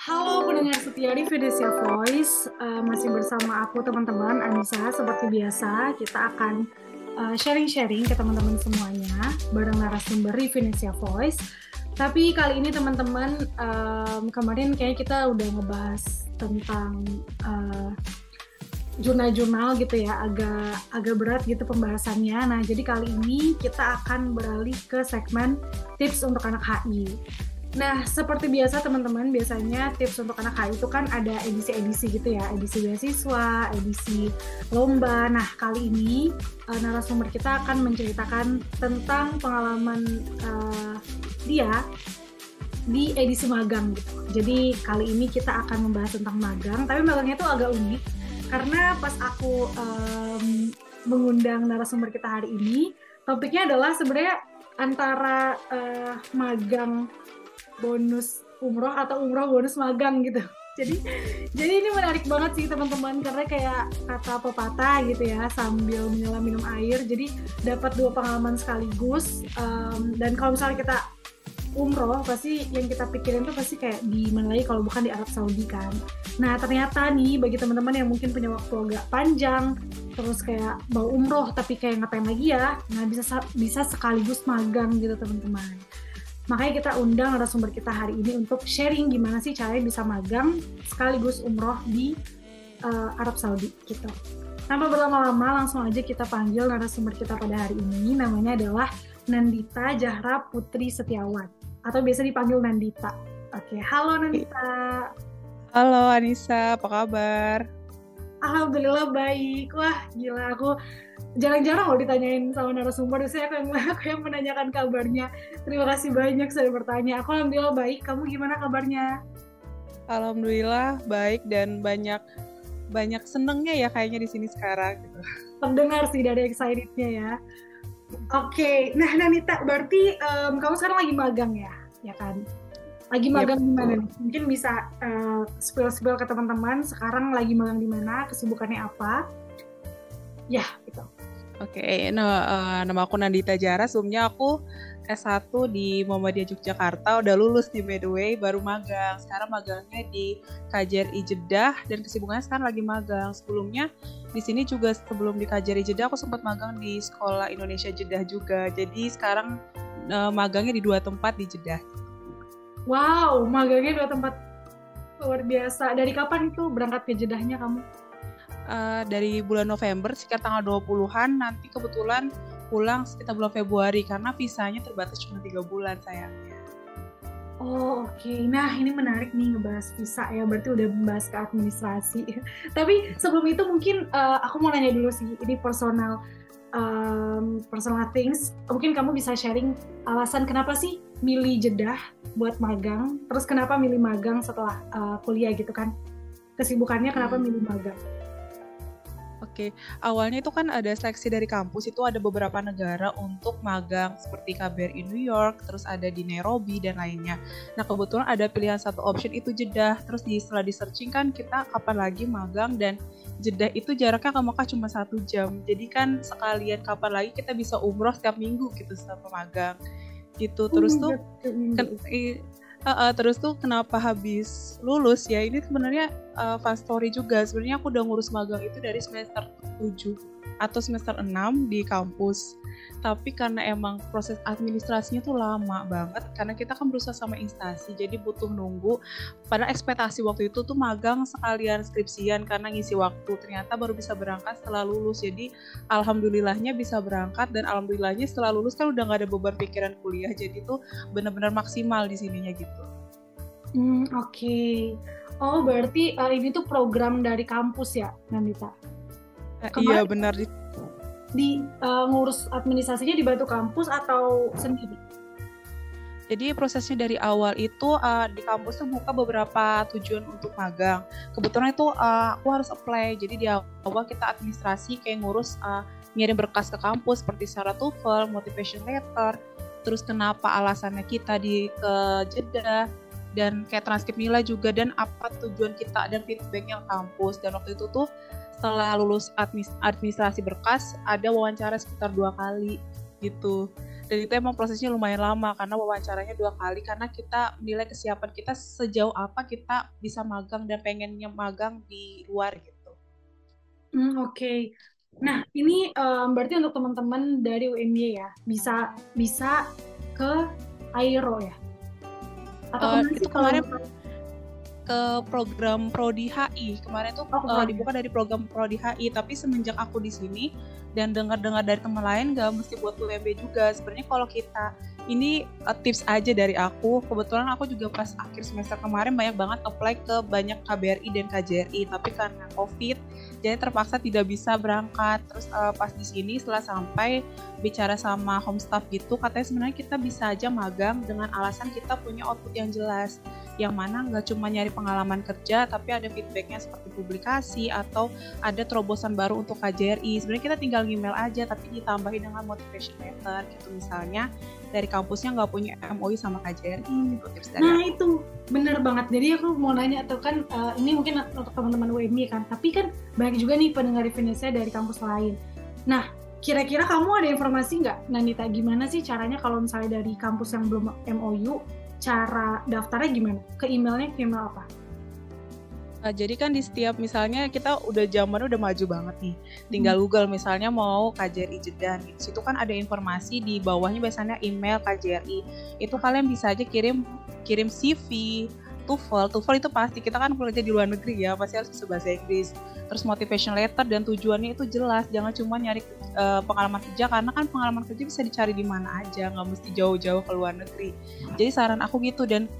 Halo pendengar setia di Venesia Voice, uh, masih bersama aku teman-teman Anissa. Seperti biasa, kita akan uh, sharing-sharing ke teman-teman semuanya bareng narasumber di Venesia Voice. Tapi kali ini teman-teman, um, kemarin kayaknya kita udah ngebahas tentang uh, jurnal-jurnal gitu ya, agak agak berat gitu pembahasannya. Nah, jadi kali ini kita akan beralih ke segmen tips untuk anak HI. Nah, seperti biasa teman-teman, biasanya tips untuk anak HI itu kan ada edisi-edisi gitu ya, edisi beasiswa, edisi lomba. Nah, kali ini uh, narasumber kita akan menceritakan tentang pengalaman uh, dia di edisi magang gitu. Jadi kali ini kita akan membahas tentang magang, tapi magangnya itu agak unik karena pas aku um, mengundang narasumber kita hari ini, topiknya adalah sebenarnya antara uh, magang bonus umroh atau umroh bonus magang gitu. Jadi jadi ini menarik banget sih teman-teman karena kayak kata pepatah gitu ya sambil menyelam minum air. Jadi dapat dua pengalaman sekaligus um, dan kalau misalnya kita umroh pasti yang kita pikirin tuh pasti kayak di lagi kalau bukan di Arab Saudi kan. Nah ternyata nih bagi teman-teman yang mungkin punya waktu agak panjang terus kayak mau umroh tapi kayak ngapain lagi ya, nah bisa bisa sekaligus magang gitu teman-teman. Makanya kita undang narasumber kita hari ini untuk sharing gimana sih caranya bisa magang sekaligus umroh di uh, Arab Saudi gitu. Tanpa berlama-lama langsung aja kita panggil narasumber kita pada hari ini namanya adalah Nandita Jahra Putri Setiawan atau biasa dipanggil Nandita. Oke, halo Nandita. Halo Anissa, apa kabar? Alhamdulillah baik. Wah, gila aku jarang-jarang loh ditanyain sama narasumber saya aku yang, aku yang menanyakan kabarnya terima kasih banyak sudah bertanya aku alhamdulillah baik kamu gimana kabarnya alhamdulillah baik dan banyak banyak senengnya ya kayaknya di sini sekarang gitu. terdengar sih dari excitednya ya oke okay. nah Nanita berarti um, kamu sekarang lagi magang ya ya kan lagi magang yep. di mana nih? Mungkin bisa uh, spill-spill ke teman-teman sekarang lagi magang di mana, kesibukannya apa? Ya, gitu. Oke, okay, nah, uh, nama aku Nandita Jara. Sebelumnya aku S1 di Muhammadiyah Yogyakarta, udah lulus di by the way, baru magang. Sekarang magangnya di KJRI Jeddah dan kesibukannya sekarang lagi magang. Sebelumnya di sini juga sebelum di KJRI Jeddah aku sempat magang di Sekolah Indonesia Jeddah juga. Jadi sekarang uh, magangnya di dua tempat di Jeddah. Wow, magangnya dua tempat luar biasa. Dari kapan itu berangkat ke Jeddahnya kamu? Uh, dari bulan November sekitar tanggal 20-an nanti kebetulan pulang sekitar bulan Februari karena visanya terbatas cuma tiga bulan sayangnya. Oh oke, okay. nah ini menarik nih ngebahas visa ya, berarti udah membahas ke administrasi. Tapi sebelum itu mungkin uh, aku mau nanya dulu sih, ini personal um, personal things. Mungkin kamu bisa sharing alasan kenapa sih milih Jeddah buat magang, terus kenapa milih magang setelah uh, kuliah gitu kan? Kesibukannya kenapa hmm. milih magang? Oke, awalnya itu kan ada seleksi dari kampus itu ada beberapa negara untuk magang seperti KBRI New York, terus ada di Nairobi dan lainnya. Nah kebetulan ada pilihan satu option itu Jeddah. Terus di, setelah di searching kan kita kapan lagi magang dan Jeddah itu jaraknya ke Mekah cuma satu jam. Jadi kan sekalian kapan lagi kita bisa umroh setiap minggu gitu setelah magang. Gitu terus oh, tuh kan, uh, uh, terus tuh kenapa habis lulus ya ini sebenarnya uh, fast story juga. Sebenarnya aku udah ngurus magang itu dari semester 7 atau semester 6 di kampus. Tapi karena emang proses administrasinya tuh lama banget karena kita kan berusaha sama instansi jadi butuh nunggu. Pada ekspektasi waktu itu tuh magang sekalian skripsian karena ngisi waktu. Ternyata baru bisa berangkat setelah lulus. Jadi alhamdulillahnya bisa berangkat dan alhamdulillahnya setelah lulus kan udah gak ada beban pikiran kuliah. Jadi tuh benar-benar maksimal di sininya gitu. Hmm oke. okay. Oh berarti uh, ini tuh program dari kampus ya Nandita eh, iya benar di uh, ngurus administrasinya di Batu Kampus atau sendiri? Jadi prosesnya dari awal itu uh, di kampus tuh buka beberapa tujuan untuk magang. Kebetulan itu uh, aku harus apply. Jadi di awal kita administrasi kayak ngurus uh, ngirim berkas ke kampus seperti syarat TOEFL, motivation letter, terus kenapa alasannya kita di ke Jeddah dan kayak transkrip nilai juga dan apa tujuan kita dan feedbacknya kampus dan waktu itu tuh setelah lulus administrasi berkas ada wawancara sekitar dua kali gitu dan itu emang prosesnya lumayan lama karena wawancaranya dua kali karena kita nilai kesiapan kita sejauh apa kita bisa magang dan pengennya magang di luar gitu. Hmm, Oke, okay. nah ini um, berarti untuk teman-teman dari UMY ya bisa bisa ke Aero ya? Atau uh, itu kemarin ke program Prodi HI kemarin tuh oh, uh, dibuka dari program Prodi HI tapi semenjak aku di sini dan dengar-dengar dari teman lain gak mesti buat UMB juga. Sebenarnya kalau kita ini uh, tips aja dari aku. Kebetulan aku juga pas akhir semester kemarin banyak banget apply ke banyak KBRI dan KJRI tapi karena COVID jadi terpaksa tidak bisa berangkat. Terus uh, pas di sini setelah sampai bicara sama home staff gitu katanya sebenarnya kita bisa aja magang dengan alasan kita punya output yang jelas. Yang mana nggak cuma nyari pengalaman kerja tapi ada feedbacknya seperti publikasi atau ada terobosan baru untuk KJRI sebenarnya kita tinggal email aja tapi ditambahin dengan motivation letter gitu misalnya dari kampusnya nggak punya MOU sama KJRI hmm. gitu tips dari nah aku. itu bener banget jadi aku mau nanya tuh kan uh, ini mungkin untuk teman-teman UMI kan tapi kan banyak juga nih pendengar Indonesia dari kampus lain nah kira-kira kamu ada informasi nggak Nanita gimana sih caranya kalau misalnya dari kampus yang belum MOU cara daftarnya gimana? Ke emailnya ke email apa? Nah, jadi kan di setiap misalnya kita udah zaman udah maju banget nih. Tinggal hmm. Google misalnya mau KJRI Jeddah di situ kan ada informasi di bawahnya biasanya email KJRI. Itu kalian bisa aja kirim kirim CV, TOEFL. TOEFL itu pasti kita kan kerja di luar negeri ya, pasti harus bisa bahasa Inggris. Terus motivation letter dan tujuannya itu jelas. Jangan cuma nyari uh, pengalaman kerja karena kan pengalaman kerja bisa dicari di mana aja, nggak mesti jauh-jauh ke luar negeri. Jadi saran aku gitu dan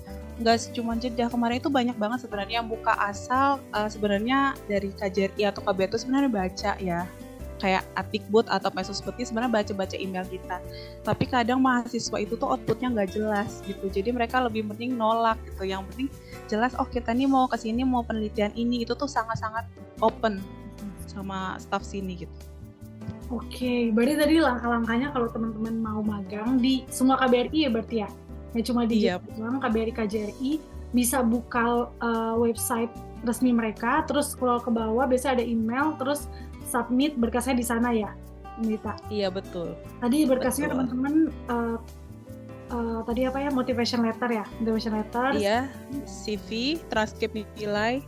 nggak cuma jeda kemarin itu banyak banget sebenarnya yang buka asal uh, sebenarnya dari KJRI atau KBR itu sebenarnya baca ya kayak Atikbud atau Mesos seperti sebenarnya baca-baca email kita. Tapi kadang mahasiswa itu tuh outputnya nggak jelas gitu. Jadi mereka lebih penting nolak gitu. Yang penting jelas oh kita nih mau ke sini mau penelitian ini itu tuh sangat-sangat open sama staff sini gitu. Oke, berarti tadi langkah-langkahnya kalau teman-teman mau magang di semua KBRI ya berarti ya? Ya cuma di yep. Iya. KBRI KJRI bisa buka uh, website resmi mereka, terus scroll ke bawah biasa ada email, terus submit berkasnya di sana ya, Nita? Iya betul. Tadi berkasnya teman-teman uh, uh, tadi apa ya motivation letter ya, motivation letter. Iya, CV, transkrip nilai,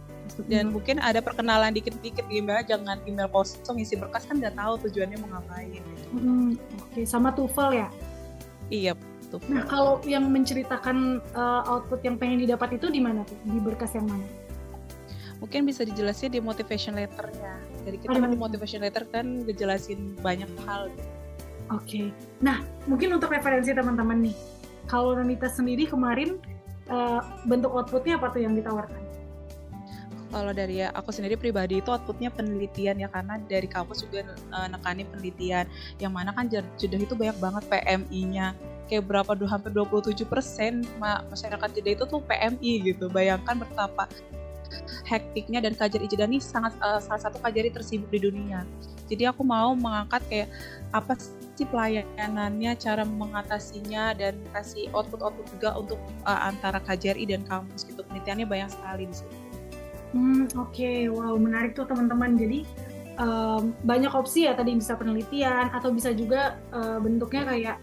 dan hmm. mungkin ada perkenalan dikit-dikit di email jangan email kosong isi berkas kan nggak tahu tujuannya mau ngapain hmm, oke okay. sama TOEFL ya iya TOEFL nah kalau yang menceritakan uh, output yang pengen didapat itu di mana tuh? Di berkas yang mana? Mungkin bisa dijelasin di motivation letternya. Jadi kita kan di motivation letter kan ngejelasin banyak hal. Oke, okay. nah mungkin untuk referensi teman-teman nih, kalau Nanita sendiri kemarin uh, bentuk outputnya apa tuh yang ditawarkan? Kalau dari aku sendiri pribadi itu outputnya penelitian ya karena dari kampus juga uh, nekani penelitian. Yang mana kan jeda itu banyak banget PMI-nya kayak berapa hampir 27 persen masyarakat jeda itu tuh PMI gitu bayangkan betapa hektiknya dan Kajari Jeddah ini sangat uh, salah satu Kajari tersibuk di dunia. Jadi aku mau mengangkat kayak apa sih pelayanannya, cara mengatasinya dan kasih output-output juga untuk uh, antara KJRI dan kampus gitu. Penelitiannya banyak sekali di sini. Hmm, oke, okay. wow menarik tuh teman-teman. Jadi um, banyak opsi ya tadi bisa penelitian atau bisa juga uh, bentuknya kayak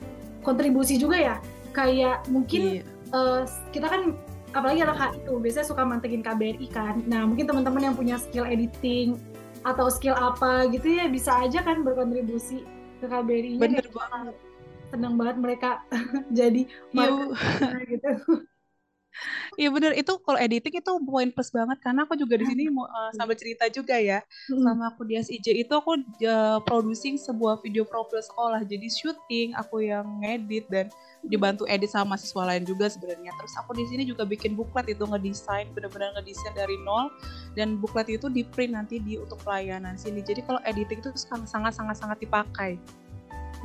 kontribusi juga ya. Kayak mungkin iya. uh, kita kan apalagi anak itu biasanya suka mantengin KBRI kan. Nah mungkin teman-teman yang punya skill editing atau skill apa gitu ya bisa aja kan berkontribusi ke KBRI bener banget. senang banget mereka jadi marketer gitu Iya bener. Itu kalau editing itu poin plus banget karena aku juga di sini mau uh, sambil cerita juga ya hmm. sama aku di SIJ itu aku uh, producing sebuah video profil sekolah. Jadi syuting aku yang ngedit dan dibantu edit sama mahasiswa lain juga sebenarnya. Terus aku di sini juga bikin buklet itu ngedesain benar-benar ngedesain dari nol. Dan buklet itu di print nanti di untuk pelayanan sini. Jadi kalau editing itu sangat sangat sangat dipakai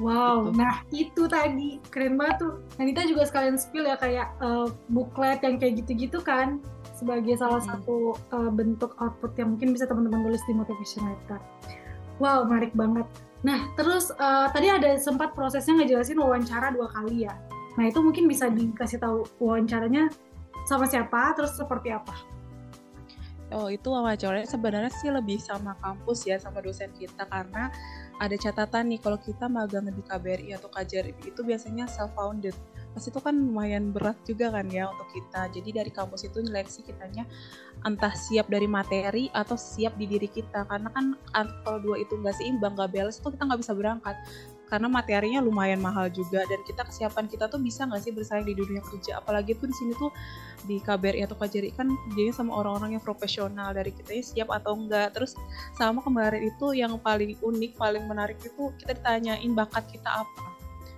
Wow, gitu. nah itu tadi keren banget tuh. Nanita juga sekalian spill ya kayak uh, buklet yang kayak gitu-gitu kan sebagai salah hmm. satu uh, bentuk output yang mungkin bisa teman-teman tulis di motivation letter. Wow, menarik banget. Nah, terus uh, tadi ada sempat prosesnya ngejelasin wawancara dua kali ya. Nah, itu mungkin bisa dikasih tahu wawancaranya sama siapa, terus seperti apa? Oh, itu wawancaranya sebenarnya sih lebih sama kampus ya, sama dosen kita karena ada catatan nih kalau kita magang di KBRI atau KJRI itu biasanya self founded pas itu kan lumayan berat juga kan ya untuk kita. Jadi dari kampus itu nyeleksi kitanya entah siap dari materi atau siap di diri kita. Karena kan kalau dua itu nggak seimbang nggak balance tuh kita nggak bisa berangkat karena materinya lumayan mahal juga dan kita kesiapan kita tuh bisa nggak sih bersaing di dunia kerja? Apalagi tuh di sini tuh di KBRI atau KJRI kan jadi sama orang-orang yang profesional dari kita siap atau enggak terus sama kemarin itu yang paling unik paling menarik itu kita ditanyain bakat kita apa?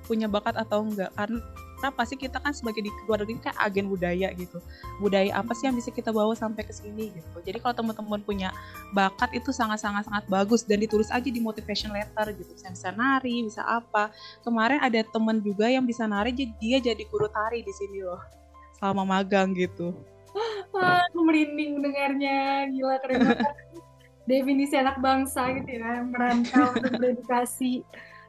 Punya bakat atau enggak karena karena pasti kita kan sebagai di luar negeri kan agen budaya gitu. Budaya apa sih yang bisa kita bawa sampai ke sini gitu. Jadi kalau teman-teman punya bakat itu sangat-sangat sangat bagus dan ditulis aja di motivation letter gitu. Bisa, bisa nari bisa apa. Kemarin ada teman juga yang bisa nari dia jadi guru tari di sini loh. Selama magang gitu. Wah, merinding mendengarnya. Gila keren banget. Definisi anak bangsa gitu ya merantau untuk beredukasi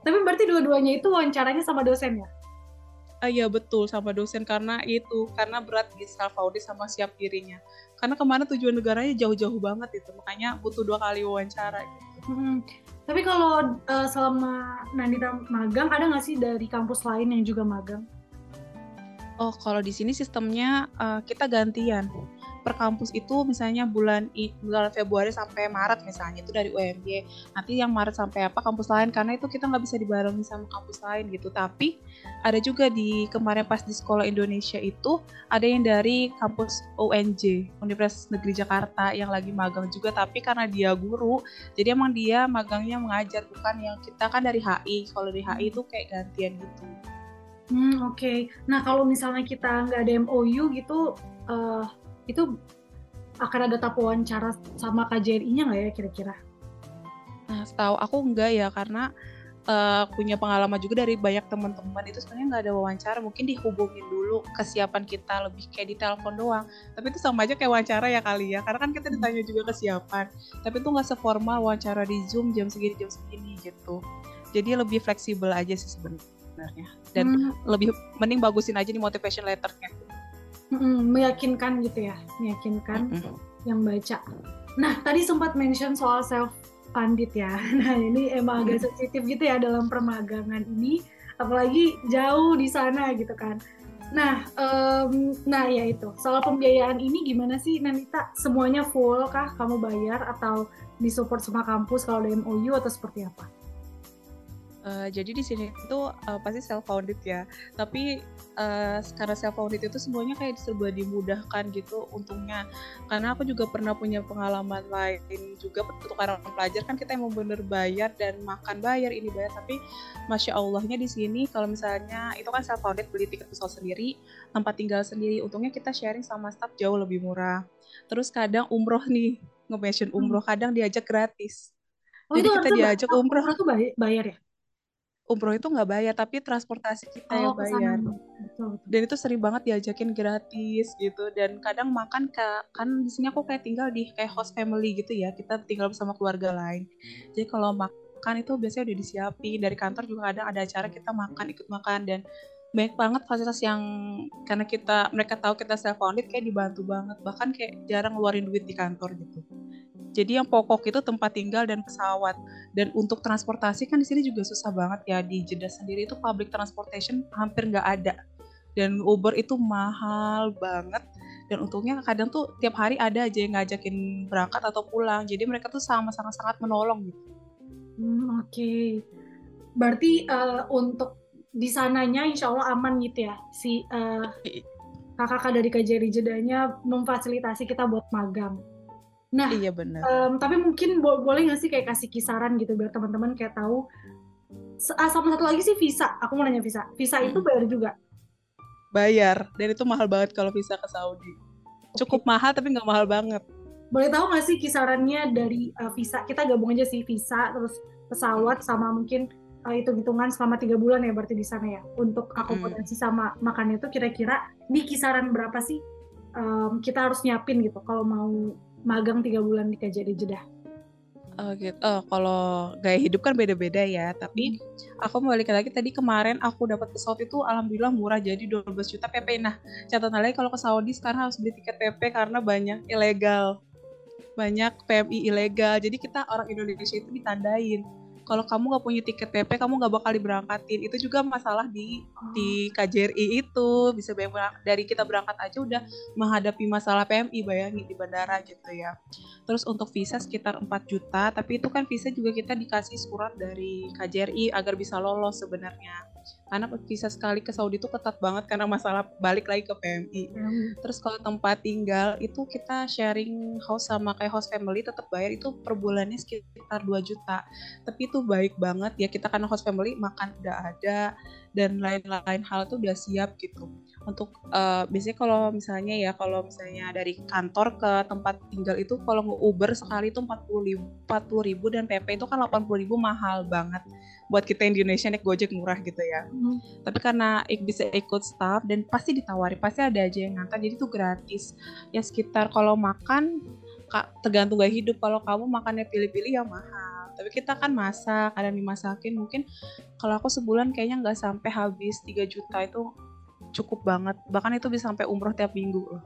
tapi berarti dua-duanya itu wawancaranya sama dosen ya uh, ya betul sama dosen karena itu karena berat di self audit sama siap dirinya karena ke mana tujuan negaranya jauh-jauh banget itu makanya butuh dua kali wawancara gitu. Hmm. Tapi kalau uh, selama Nandita magang ada nggak sih dari kampus lain yang juga magang? Oh kalau di sini sistemnya uh, kita gantian per kampus itu misalnya bulan bulan Februari sampai Maret misalnya itu dari UMY nanti yang Maret sampai apa kampus lain karena itu kita nggak bisa dibarengi sama kampus lain gitu tapi ada juga di kemarin pas di sekolah Indonesia itu ada yang dari kampus UNJ Universitas Negeri Jakarta yang lagi magang juga tapi karena dia guru jadi emang dia magangnya mengajar bukan yang kita kan dari HI kalau dari HI itu kayak gantian gitu Hmm, oke. Okay. Nah, kalau misalnya kita nggak ada MOU gitu, uh, itu akan ada tahap wawancara sama KJRI-nya nggak ya kira-kira? Nah, setahu aku enggak ya karena uh, punya pengalaman juga dari banyak teman-teman. Itu sebenarnya nggak ada wawancara mungkin dihubungin dulu kesiapan kita lebih kayak di telepon doang. Tapi itu sama aja kayak wawancara ya kali ya karena kan kita ditanya juga kesiapan. Tapi itu nggak seformal wawancara di zoom jam segini jam segini gitu. Jadi lebih fleksibel aja sih sebenarnya. Dan hmm. lebih mending bagusin aja di motivation letternya Meyakinkan gitu ya, meyakinkan mm -hmm. yang baca. Nah, tadi sempat mention soal self funded ya. Nah, ini emang agak sensitif gitu ya dalam permagangan ini, apalagi jauh di sana gitu kan. Nah, um, nah ya itu soal pembiayaan ini gimana sih Nanita? Semuanya full kah kamu bayar atau disupport sama kampus kalau ada MOU atau seperti apa? Uh, jadi di sini itu uh, pasti self founded ya. Tapi uh, karena self founded itu semuanya kayak serba dimudahkan gitu untungnya. Karena aku juga pernah punya pengalaman lain juga untuk orang pelajar kan kita yang mau bener bayar dan makan bayar ini bayar tapi masya allahnya di sini kalau misalnya itu kan self founded beli tiket pesawat sendiri tempat tinggal sendiri untungnya kita sharing sama staff jauh lebih murah. Terus kadang umroh nih nge-mention umroh hmm. kadang diajak gratis. Oh, Jadi kita diajak umroh. Umroh tuh bayar ya? Umroh itu nggak bayar tapi transportasi kita oh, yang bayar. Betul, dan itu sering banget diajakin gratis gitu. Dan kadang makan ke kan di sini aku kayak tinggal di kayak host family gitu ya. Kita tinggal bersama keluarga lain. Jadi kalau makan itu biasanya udah disiapin. Dari kantor juga kadang ada acara kita makan ikut makan. Dan banyak banget fasilitas yang karena kita mereka tahu kita self founded kayak dibantu banget bahkan kayak jarang ngeluarin duit di kantor gitu jadi yang pokok itu tempat tinggal dan pesawat. Dan untuk transportasi kan di sini juga susah banget ya di Jeddah sendiri itu public transportation hampir nggak ada. Dan Uber itu mahal banget. Dan untungnya kadang tuh tiap hari ada aja yang ngajakin berangkat atau pulang. Jadi mereka tuh sama sangat-sangat menolong gitu. Hmm, Oke, okay. berarti uh, untuk di sananya insya Allah aman gitu ya si uh, kakak-kakak dari KJRI Jedahnya memfasilitasi kita buat magang. Nah, iya benar. Um, tapi mungkin bo boleh nggak sih kayak kasih kisaran gitu biar teman-teman kayak tahu. Ah, sama satu lagi sih visa. Aku mau nanya visa. Visa hmm. itu bayar juga? Bayar. Dan itu mahal banget kalau visa ke Saudi. Cukup okay. mahal tapi nggak mahal banget. Boleh tahu nggak sih kisarannya dari uh, visa? Kita gabung aja sih visa terus pesawat sama mungkin uh, hitung-hitungan selama tiga bulan ya berarti di sana ya untuk akomodasi hmm. sama makannya itu kira-kira di kisaran berapa sih um, kita harus nyiapin gitu kalau mau magang tiga bulan di KJRI Jeddah? Oh gitu. Oh, kalau gaya hidup kan beda-beda ya. Tapi hmm. aku mau balik lagi tadi kemarin aku dapat pesawat itu alhamdulillah murah jadi 12 juta PP. Nah, catatan lagi kalau ke Saudi sekarang harus beli tiket PP karena banyak ilegal. Banyak PMI ilegal. Jadi kita orang Indonesia itu ditandain kalau kamu nggak punya tiket PP kamu nggak bakal diberangkatin itu juga masalah di di KJRI itu bisa bayang dari kita berangkat aja udah menghadapi masalah PMI bayangin di bandara gitu ya terus untuk visa sekitar 4 juta tapi itu kan visa juga kita dikasih surat dari KJRI agar bisa lolos sebenarnya karena visa sekali ke Saudi itu ketat banget karena masalah balik lagi ke PMI. Hmm. Terus kalau tempat tinggal itu kita sharing house sama kayak host family tetap bayar itu per bulannya sekitar 2 juta. Tapi itu baik banget ya kita karena host family makan udah ada dan lain-lain hal tuh udah siap gitu. Untuk uh, biasanya kalau misalnya ya kalau misalnya dari kantor ke tempat tinggal itu kalau nge-Uber sekali itu 40 ribu, 40 ribu dan PP itu kan 80 ribu mahal banget buat kita di Indonesia naik Gojek murah gitu ya. Hmm. Tapi karena ik bisa ikut staff dan pasti ditawari, pasti ada aja yang ngantar jadi itu gratis. Ya sekitar kalau makan tergantung gaya hidup. Kalau kamu makannya pilih-pilih ya mahal. Tapi kita kan masak, ada dimasakin. Mungkin kalau aku sebulan kayaknya nggak sampai habis 3 juta itu cukup banget. Bahkan itu bisa sampai umroh tiap minggu loh.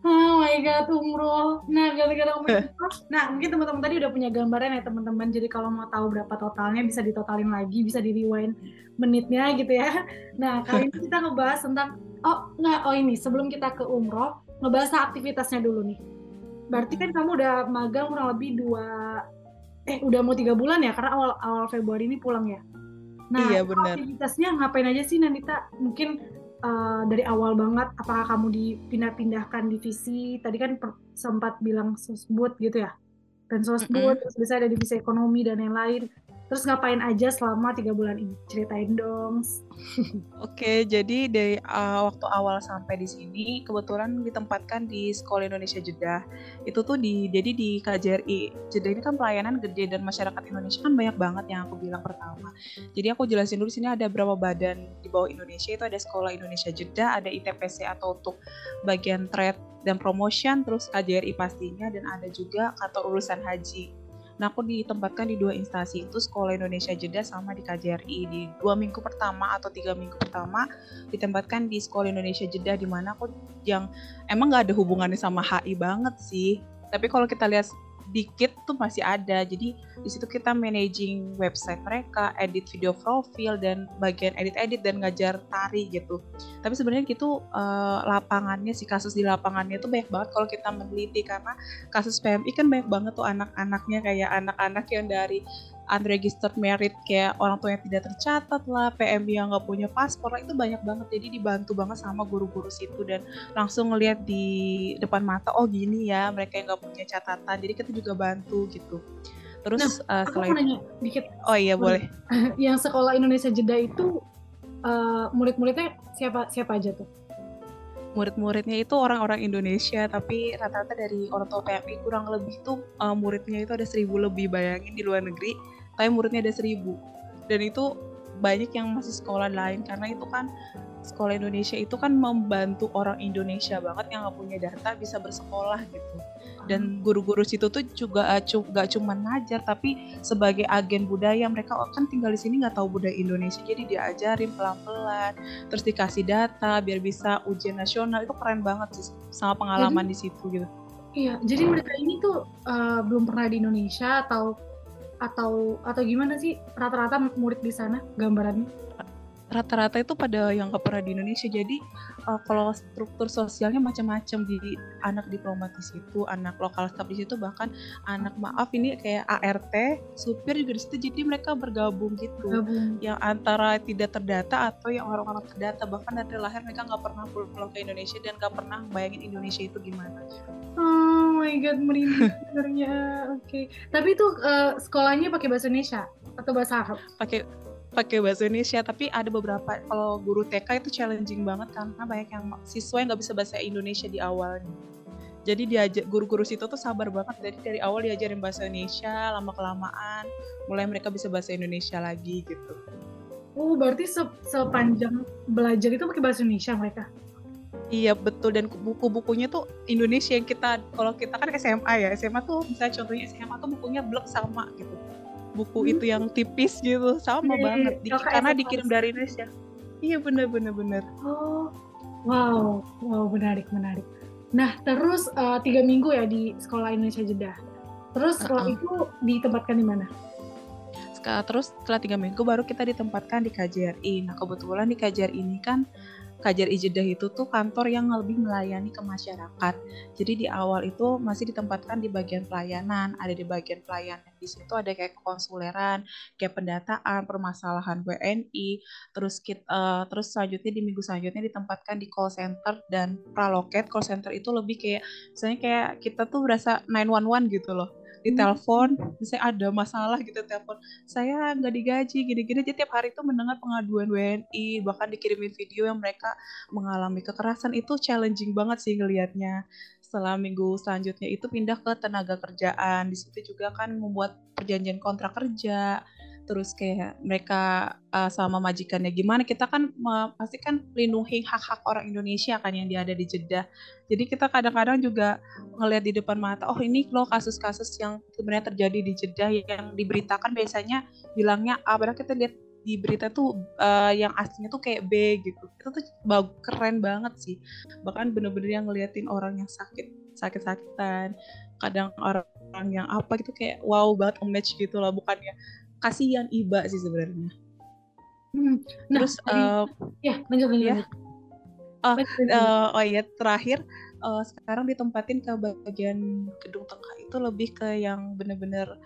Oh my god, umroh. Nah, gara-gara umroh. nah, mungkin teman-teman tadi udah punya gambaran ya teman-teman. Jadi kalau mau tahu berapa totalnya bisa ditotalin lagi, bisa di rewind menitnya gitu ya. Nah, kali ini kita ngebahas tentang oh nggak oh ini sebelum kita ke umroh ngebahas aktivitasnya dulu nih. Berarti kan kamu udah magang kurang lebih dua eh udah mau tiga bulan ya karena awal awal Februari ini pulang ya. Nah, iya, aktivitasnya ngapain aja sih Nandita? Mungkin uh, dari awal banget apakah kamu dipindah-pindahkan divisi tadi kan per, sempat bilang sosbud gitu ya dan sosbud mm -hmm. terus bisa ada divisi ekonomi dan lain-lain Terus ngapain aja selama tiga bulan ini? Ceritain dong. Oke, jadi dari uh, waktu awal sampai di sini kebetulan ditempatkan di Sekolah Indonesia Jeddah. Itu tuh di jadi di KJRI. Jeddah ini kan pelayanan gede dan masyarakat Indonesia kan banyak banget yang aku bilang pertama. Jadi aku jelasin dulu sini ada berapa badan di bawah Indonesia itu ada Sekolah Indonesia Jeddah, ada ITPC atau untuk bagian trade dan promotion, terus KJRI pastinya dan ada juga kantor urusan haji Nah, aku ditempatkan di dua instansi itu Sekolah Indonesia Jeddah sama di KJRI. Di dua minggu pertama atau tiga minggu pertama ditempatkan di Sekolah Indonesia Jeddah di mana aku yang emang nggak ada hubungannya sama HI banget sih. Tapi kalau kita lihat dikit tuh masih ada. Jadi di situ kita managing website mereka, edit video profil dan bagian edit-edit dan ngajar tari gitu. Tapi sebenarnya gitu uh, lapangannya si kasus di lapangannya tuh banyak banget kalau kita meneliti karena kasus PMI kan banyak banget tuh anak-anaknya kayak anak-anak yang dari unregistered merit kayak orang tua yang tidak tercatat lah, PM yang nggak punya paspor lah itu banyak banget. Jadi dibantu banget sama guru-guru situ dan langsung ngeliat di depan mata, oh gini ya mereka yang nggak punya catatan. Jadi kita juga bantu gitu. Terus nah, uh, aku mau nanya dikit. Oh iya boleh. Yang sekolah Indonesia Jeda itu uh, murid-muridnya siapa siapa aja tuh? murid-muridnya itu orang-orang Indonesia tapi rata-rata dari orang tua PMI kurang lebih tuh uh, muridnya itu ada seribu lebih bayangin di luar negeri tapi muridnya ada seribu. Dan itu banyak yang masih sekolah lain karena itu kan sekolah Indonesia itu kan membantu orang Indonesia banget yang nggak punya data bisa bersekolah gitu. Dan guru-guru situ tuh juga uh, gak cuma ngajar tapi sebagai agen budaya mereka kan tinggal di sini nggak tahu budaya Indonesia jadi diajarin pelan-pelan terus dikasih data biar bisa ujian nasional. Itu keren banget sih sama pengalaman jadi, di situ gitu. iya jadi mereka ini tuh uh, belum pernah di Indonesia atau atau atau gimana sih rata-rata murid di sana gambarannya? Rata-rata itu pada yang gak pernah di Indonesia. Jadi uh, kalau struktur sosialnya macam-macam di anak diplomatis itu, anak lokal staff di situ, bahkan anak maaf ini kayak ART, supir juga di situ. Jadi mereka bergabung gitu, Gabung. yang antara tidak terdata atau yang orang-orang terdata. Bahkan dari lahir mereka nggak pernah pulang ke Indonesia dan nggak pernah bayangin Indonesia itu gimana. Oh my god merinding sebenarnya. Oke. Okay. tapi itu uh, sekolahnya pakai bahasa Indonesia atau bahasa Arab? Pakai pakai bahasa Indonesia tapi ada beberapa kalau guru TK itu challenging banget karena banyak yang siswa yang nggak bisa bahasa Indonesia di awalnya jadi diajak guru-guru situ tuh sabar banget jadi dari awal diajarin bahasa Indonesia lama kelamaan mulai mereka bisa bahasa Indonesia lagi gitu. Oh berarti se sepanjang belajar itu pakai bahasa Indonesia mereka Iya betul. Dan buku-bukunya tuh Indonesia yang kita kalau kita kan SMA ya. SMA tuh misalnya contohnya SMA tuh bukunya blok sama gitu. Buku hmm. itu yang tipis gitu sama hmm. banget. di, karena dikirim dari Indonesia. Iya bener bener bener oh wow. Wow menarik menarik. Nah terus uh, tiga minggu ya di sekolah Indonesia Jeddah. Terus setelah uh -uh. itu ditempatkan di mana? Terus setelah tiga minggu baru kita ditempatkan di KJRI nah kebetulan di KJRI ini kan Kajar Ijedah itu tuh kantor yang lebih melayani ke masyarakat. Jadi di awal itu masih ditempatkan di bagian pelayanan, ada di bagian pelayanan. Di situ ada kayak konsuleran, kayak pendataan, permasalahan WNI, terus kita, uh, terus selanjutnya di minggu selanjutnya ditempatkan di call center dan praloket. Call center itu lebih kayak misalnya kayak kita tuh berasa 911 gitu loh di telepon misalnya ada masalah gitu telepon saya nggak digaji gini-gini jadi tiap hari itu mendengar pengaduan WNI bahkan dikirimin video yang mereka mengalami kekerasan. Itu challenging banget sih ngelihatnya. Setelah minggu selanjutnya itu pindah ke tenaga kerjaan. Di situ juga kan membuat perjanjian kontrak kerja terus kayak mereka uh, sama majikannya gimana kita kan pasti kan lindungi hak-hak orang Indonesia kan yang dia ada di Jeddah. Jadi kita kadang-kadang juga ngelihat di depan mata oh ini loh kasus-kasus yang sebenarnya terjadi di Jeddah yang diberitakan biasanya bilangnya A padahal kita lihat di berita tuh uh, yang aslinya tuh kayak B gitu. Itu tuh bagus keren banget sih. Bahkan bener-bener yang ngeliatin orang yang sakit sakit-sakitan kadang orang yang apa gitu kayak wow banget match gitu lah bukannya kasihan Iba sih sebenarnya. Hmm. Nah, Terus uh, ya lanjut lanjut. Ya. Oh, uh, oh iya terakhir uh, sekarang ditempatin ke bagian gedung tengah itu lebih ke yang bener-bener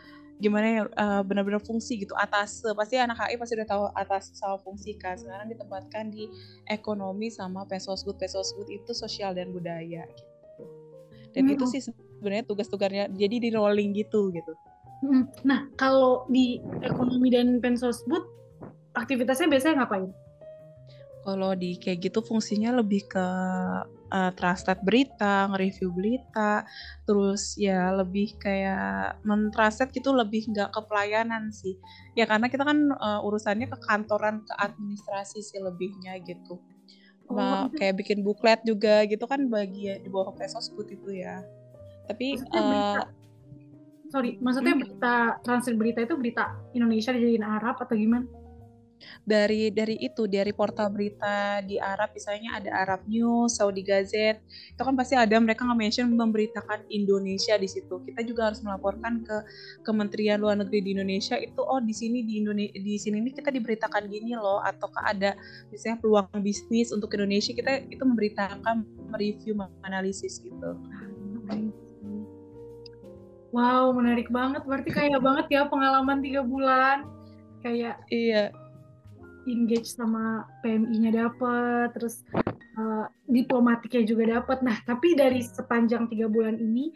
gimana ya uh, benar-benar fungsi gitu atas pasti anak HI pasti udah tahu atas sama fungsi kan sekarang ditempatkan di ekonomi sama pesosbud pesosbud itu sosial dan budaya gitu dan hmm. itu sih sebenarnya tugas-tugasnya jadi di rolling gitu gitu Nah, kalau di ekonomi dan pensosbud, aktivitasnya biasanya ngapain? Kalau di kayak gitu fungsinya lebih ke uh, translate berita, nge-review berita, terus ya lebih kayak mentranslate gitu lebih nggak ke pelayanan sih. Ya karena kita kan uh, urusannya ke kantoran, ke administrasi sih lebihnya gitu. Oh. Nah, kayak bikin buklet juga gitu kan bagi di bawah Pesosbud itu ya. Tapi uh, sorry maksudnya hmm. berita translate berita itu berita Indonesia dijadiin Arab atau gimana dari dari itu dari portal berita di Arab misalnya ada Arab News, Saudi Gazette itu kan pasti ada mereka nge-mention memberitakan Indonesia di situ. Kita juga harus melaporkan ke Kementerian Luar Negeri di Indonesia itu oh di sini di Indonesia di sini ini kita diberitakan gini loh ataukah ada misalnya peluang bisnis untuk Indonesia kita itu memberitakan mereview menganalisis gitu. Wow, menarik banget. Berarti kayak banget ya pengalaman tiga bulan. Kayak iya engage sama PMI-nya dapat, terus uh, diplomatiknya juga dapat. Nah, tapi dari sepanjang tiga bulan ini,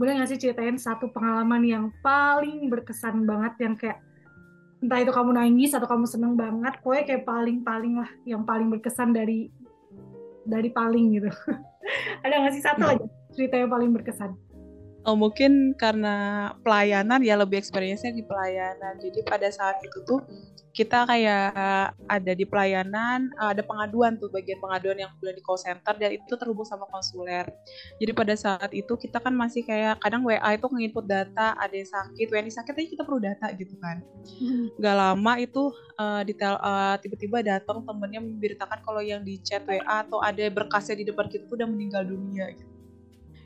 boleh nggak sih ceritain satu pengalaman yang paling berkesan banget, yang kayak entah itu kamu nangis atau kamu seneng banget, pokoknya kayak paling-paling lah, yang paling berkesan dari dari paling gitu. Ada nggak sih satu hmm. aja cerita yang paling berkesan? Oh, mungkin karena pelayanan ya lebih experience-nya di pelayanan. Jadi pada saat itu tuh kita kayak ada di pelayanan, ada pengaduan tuh bagian pengaduan yang udah di call center dan itu terhubung sama konsuler. Jadi pada saat itu kita kan masih kayak kadang WA itu nginput data, ada yang sakit, WNI sakit aja kita perlu data gitu kan. Hmm. Gak lama itu uh, detail uh, tiba-tiba datang temennya memberitakan kalau yang di chat WA atau ada berkasnya di depan kita tuh udah meninggal dunia gitu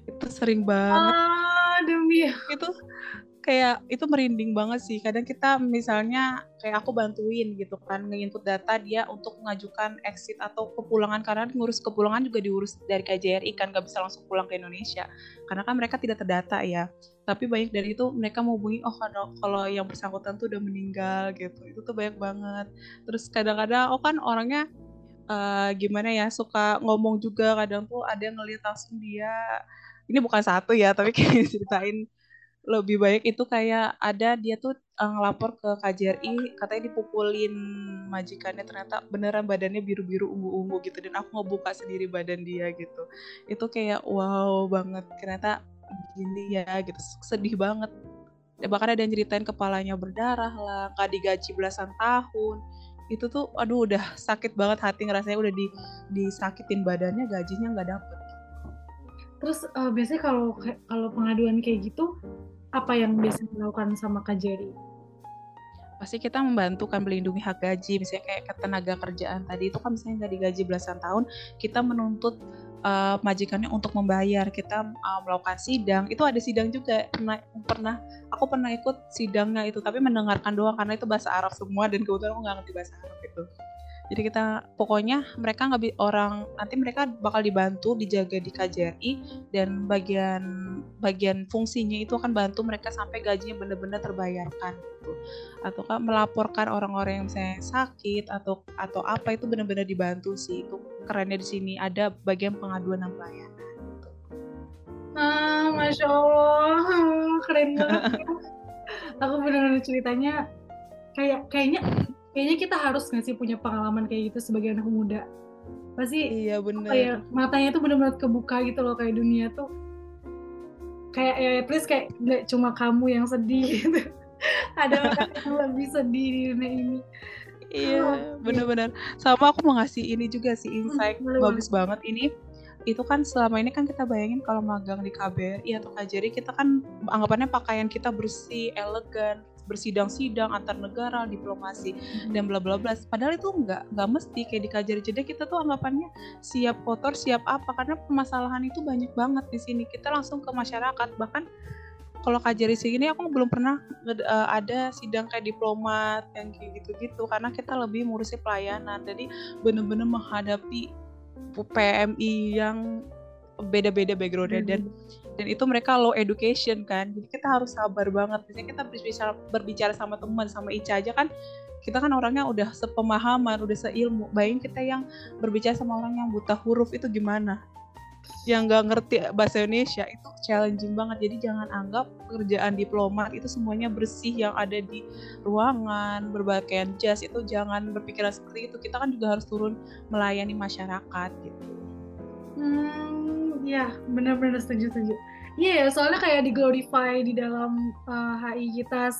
itu sering banget. Ah demi. Itu kayak itu merinding banget sih. Kadang kita misalnya kayak aku bantuin gitu kan nge-input data dia untuk mengajukan exit atau kepulangan. Karena ngurus kepulangan juga diurus dari KJRI kan gak bisa langsung pulang ke Indonesia. Karena kan mereka tidak terdata ya. Tapi banyak dari itu mereka mau hubungi oh kalau kalau yang bersangkutan tuh udah meninggal gitu. Itu tuh banyak banget. Terus kadang-kadang oh kan orangnya uh, gimana ya suka ngomong juga. Kadang tuh ada yang ngeliat langsung dia ini bukan satu ya tapi kayak ceritain lebih baik itu kayak ada dia tuh uh, ngelapor ke KJRI katanya dipukulin majikannya. Ternyata beneran badannya biru-biru ungu-ungu gitu dan aku ngebuka sendiri badan dia gitu. Itu kayak wow banget. Ternyata gini ya gitu sedih banget. Bahkan ada yang ceritain kepalanya berdarah lah nggak digaji belasan tahun. Itu tuh aduh udah sakit banget hati ngerasanya udah di disakitin badannya gajinya nggak dapet Terus uh, biasanya kalau kalau pengaduan kayak gitu apa yang biasanya dilakukan sama KJRI? Pasti kita membantu kan melindungi hak gaji, misalnya kayak tenaga kerjaan tadi itu kan misalnya nggak digaji belasan tahun, kita menuntut uh, majikannya untuk membayar. Kita uh, melakukan sidang. Itu ada sidang juga. Pernah pernah aku pernah ikut sidangnya itu tapi mendengarkan doang karena itu bahasa Arab semua dan kebetulan aku nggak ngerti bahasa Arab itu jadi kita pokoknya mereka nggak orang nanti mereka bakal dibantu dijaga di KJRI dan bagian bagian fungsinya itu akan bantu mereka sampai gajinya benar-benar terbayarkan gitu. Atau kan melaporkan orang-orang yang misalnya sakit atau atau apa itu benar-benar dibantu sih. Itu kerennya di sini ada bagian pengaduan dan pelayanan gitu. ah masya allah keren banget aku benar-benar ceritanya kayak kayaknya kayaknya kita harus nggak sih punya pengalaman kayak gitu sebagai anak muda? Pasti iya benar kayak matanya tuh benar-benar kebuka gitu loh kayak dunia tuh. Kayak ya please kayak nggak cuma kamu yang sedih gitu. Ada orang yang lebih sedih di dunia ini. Iya oh, benar-benar sama aku mau ngasih ini juga sih hmm, insight hmm, bagus banget. Ini itu kan selama ini kan kita bayangin kalau magang di KBRI atau KJRI kita kan anggapannya pakaian kita bersih, elegan, bersidang-sidang antar negara, diplomasi hmm. dan bla bla bla. Padahal itu enggak, enggak mesti kayak di KJRI jeda kita tuh anggapannya siap kotor, siap apa karena permasalahan itu banyak banget di sini. Kita langsung ke masyarakat bahkan kalau KJRI sini aku belum pernah uh, ada sidang kayak diplomat yang kayak gitu-gitu karena kita lebih ngurusi pelayanan. Jadi bener-bener menghadapi PMI yang beda-beda backgroundnya. Hmm. dan dan itu mereka low education kan. Jadi kita harus sabar banget. Misalnya kita berbicara berbicara sama teman sama Ica aja kan kita kan orangnya udah sepemahaman udah seilmu. Bayangin kita yang berbicara sama orang yang buta huruf itu gimana? Yang nggak ngerti bahasa Indonesia itu challenging banget. Jadi jangan anggap pekerjaan diplomat itu semuanya bersih yang ada di ruangan berpakaian jas itu jangan berpikiran seperti itu. Kita kan juga harus turun melayani masyarakat gitu. Hmm Iya, benar-benar setuju setuju. Iya ya, soalnya kayak di glorify di dalam uh, eh, HI kita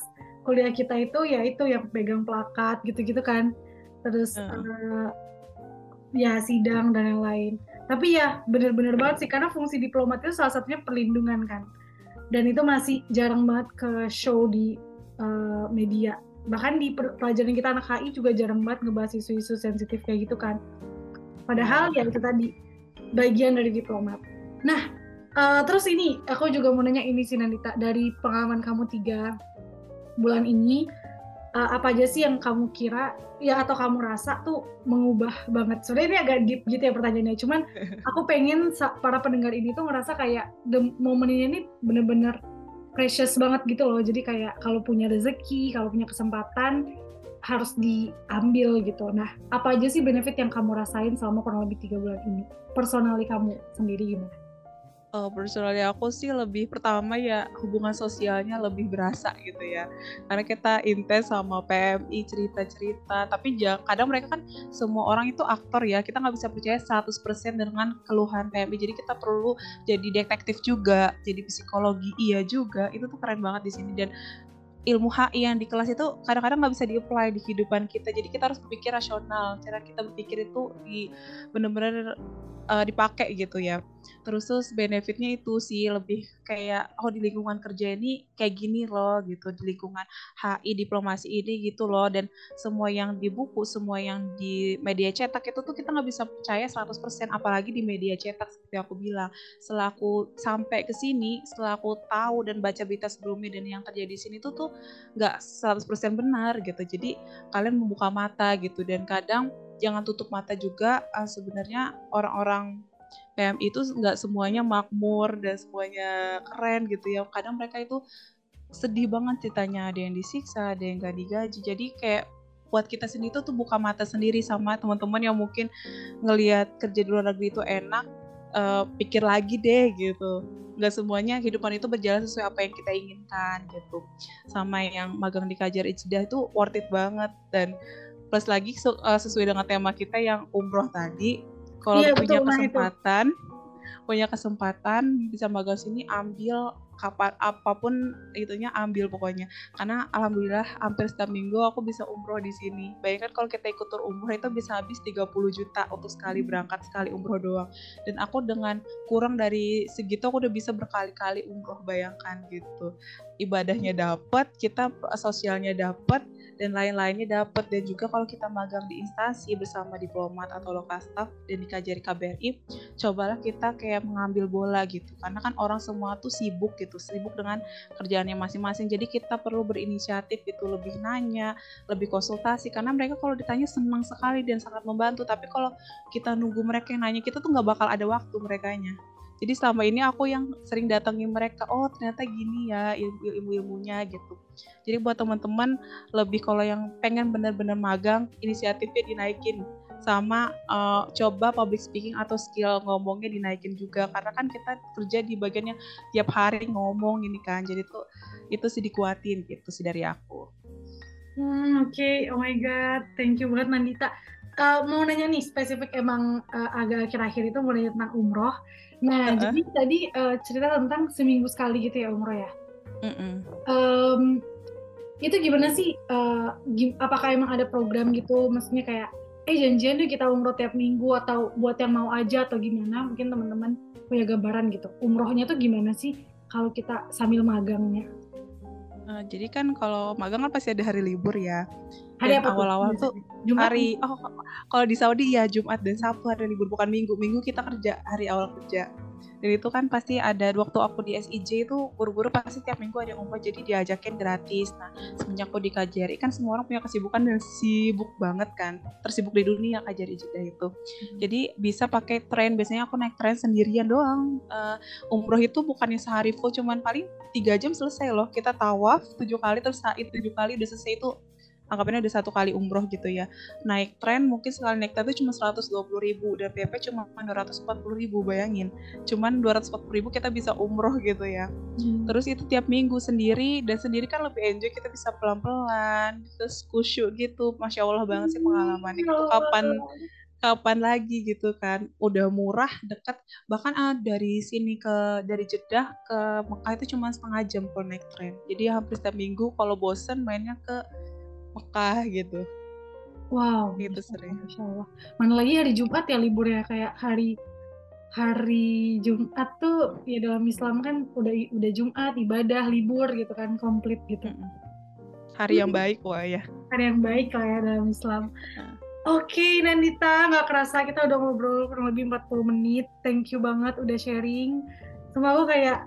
kuliah kita itu ya itu yang pegang plakat gitu-gitu kan. Terus uh. Uh, ya sidang dan yang lain. Tapi ya benar-benar banget sih karena fungsi diplomat itu salah satunya perlindungan kan. Dan itu masih jarang banget ke show di uh, media. Bahkan di pelajaran kita anak HI juga jarang banget ngebahas isu-isu sensitif kayak gitu kan. Padahal ya itu tadi bagian dari diplomat. Nah, uh, terus ini aku juga mau nanya ini sih Nandita dari pengalaman kamu tiga bulan ini uh, apa aja sih yang kamu kira ya atau kamu rasa tuh mengubah banget. Sebenarnya ini agak deep gitu ya pertanyaannya. Cuman aku pengen para pendengar ini tuh ngerasa kayak the momen ini bener-bener precious banget gitu loh. Jadi kayak kalau punya rezeki, kalau punya kesempatan harus diambil gitu. Nah, apa aja sih benefit yang kamu rasain selama kurang lebih tiga bulan ini? Personali kamu sendiri gimana? Uh, personally aku sih lebih pertama ya hubungan sosialnya lebih berasa gitu ya. Karena kita intens sama PMI cerita-cerita. Tapi kadang mereka kan semua orang itu aktor ya. Kita nggak bisa percaya 100% dengan keluhan PMI jadi kita perlu jadi detektif juga jadi psikologi. Iya juga itu tuh keren banget di sini. Dan ilmu HI yang di kelas itu kadang-kadang nggak bisa di-apply di kehidupan kita. Jadi kita harus berpikir rasional. Cara kita berpikir itu di benar-benar uh, dipakai gitu ya terus terus benefitnya itu sih lebih kayak oh di lingkungan kerja ini kayak gini loh gitu. Di lingkungan HI diplomasi ini gitu loh. Dan semua yang di buku semua yang di media cetak itu tuh kita nggak bisa percaya 100% apalagi di media cetak seperti aku bilang. Setelah aku sampai ke sini setelah aku tahu dan baca berita sebelumnya dan yang terjadi di sini tuh tuh nggak 100% benar gitu. Jadi kalian membuka mata gitu. Dan kadang jangan tutup mata juga uh, sebenarnya orang-orang PMI itu nggak semuanya makmur dan semuanya keren gitu ya. Kadang mereka itu sedih banget ceritanya ada yang disiksa ada yang gak digaji. Jadi kayak buat kita sendiri tuh, tuh buka mata sendiri sama teman-teman yang mungkin ngelihat kerja di luar negeri itu enak uh, pikir lagi deh gitu. Nggak semuanya kehidupan itu berjalan sesuai apa yang kita inginkan gitu. Sama yang magang di Kajar Ijdah itu worth it banget. Dan plus lagi uh, sesuai dengan tema kita yang umroh tadi kalau iya, punya betul, kesempatan nah punya kesempatan bisa magang sini ambil kapan apa pun itunya ambil pokoknya. Karena alhamdulillah hampir setiap minggu aku bisa umroh di sini. Bayangkan kalau kita ikut tur umroh itu bisa habis 30 juta untuk sekali berangkat sekali umroh doang. Dan aku dengan kurang dari segitu aku udah bisa berkali-kali umroh bayangkan gitu ibadahnya dapat kita sosialnya dapat dan lain-lainnya dapat dan juga kalau kita magang di instansi bersama diplomat atau lokal staff dan di KJRI KBRI cobalah kita kayak mengambil bola gitu. Karena kan orang semua tuh sibuk gitu sibuk dengan kerjaannya masing-masing. Jadi kita perlu berinisiatif itu lebih nanya lebih konsultasi. Karena mereka kalau ditanya senang sekali dan sangat membantu. Tapi kalau kita nunggu mereka yang nanya kita tuh nggak bakal ada waktu merekanya jadi selama ini aku yang sering datangin mereka oh ternyata gini ya ilmu ilmunya gitu jadi buat teman-teman lebih kalau yang pengen bener-bener magang inisiatifnya dinaikin sama uh, coba public speaking atau skill ngomongnya dinaikin juga karena kan kita kerja di bagiannya tiap hari ngomong ini kan jadi tuh itu sih dikuatin gitu sih dari aku. Hmm, Oke, okay. oh my god, thank you banget Nandita. Uh, mau nanya nih spesifik emang uh, agak akhir-akhir itu mau nanya tentang umroh. Nah, uh -huh. jadi tadi uh, cerita tentang seminggu sekali gitu ya umroh ya. Uh -uh. Um, itu gimana sih? Uh, gim apakah emang ada program gitu? Maksudnya kayak, eh janjian deh kita umroh tiap minggu atau buat yang mau aja atau gimana? Mungkin teman-teman punya gambaran gitu. Umrohnya tuh gimana sih kalau kita sambil magangnya? Uh, jadi kan kalau magang kan pasti ada hari libur ya. Hari apa awal-awal tuh Jumat hari oh kalau di Saudi ya Jumat dan Sabtu hari libur bukan Minggu. Minggu kita kerja hari awal kerja. Dan itu kan pasti ada waktu aku di SIJ itu buru-buru pasti tiap minggu ada umroh jadi diajakin gratis. Nah semenjak aku di KJRI kan semua orang punya kesibukan dan sibuk banget kan. Tersibuk di dunia KJRI Jeddah itu hmm. jadi bisa pakai tren biasanya aku naik tren sendirian doang. Uh, umroh itu bukannya sehari full cuman paling tiga jam selesai loh. Kita tawaf tujuh kali terus saat tujuh kali udah selesai itu anggapannya udah satu kali umroh gitu ya. Naik tren mungkin sekali naik tren itu cuma 120 ribu dan PP cuma 240 ribu bayangin. Cuman 240 ribu kita bisa umroh gitu ya. Hmm. terus itu tiap minggu sendiri dan sendiri kan lebih enjoy kita bisa pelan-pelan terus kusyuk gitu. Masya Allah banget sih pengalaman itu kapan kapan lagi gitu kan. Udah murah dekat bahkan ah, dari sini ke dari Jeddah ke Mekah itu cuma setengah jam kalau naik tren. Jadi hampir setiap minggu kalau bosen mainnya ke Mekah gitu. Wow, gitu sering. Masya Allah. Mana lagi hari Jumat ya libur ya kayak hari hari Jumat tuh ya dalam Islam kan udah udah Jumat ibadah libur gitu kan komplit gitu. Hari yang baik wah ya. Hari yang baik lah ya dalam Islam. Oke okay, Nandita, nggak kerasa kita udah ngobrol kurang lebih 40 menit. Thank you banget udah sharing. Semoga kayak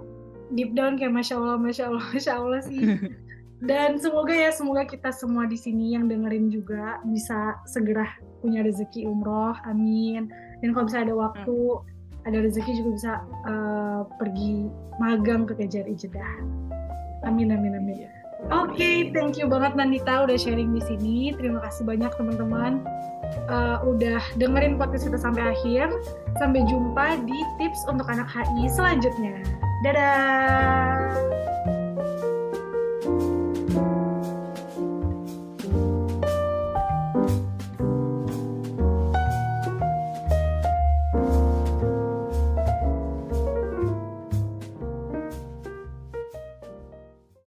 deep down kayak Masya Allah, Masya Allah, Masya Allah sih. Dan semoga ya, semoga kita semua di sini yang dengerin juga bisa segera punya rezeki umroh, amin. Dan kalau bisa ada waktu, hmm. ada rezeki juga bisa uh, pergi magang ke Kejar Jeddah. Amin, amin, amin. Iya. Oke, okay, thank you banget Nandita udah sharing di sini. Terima kasih banyak teman-teman uh, udah dengerin podcast kita sampai akhir. Sampai jumpa di tips untuk anak HI selanjutnya. Dadah.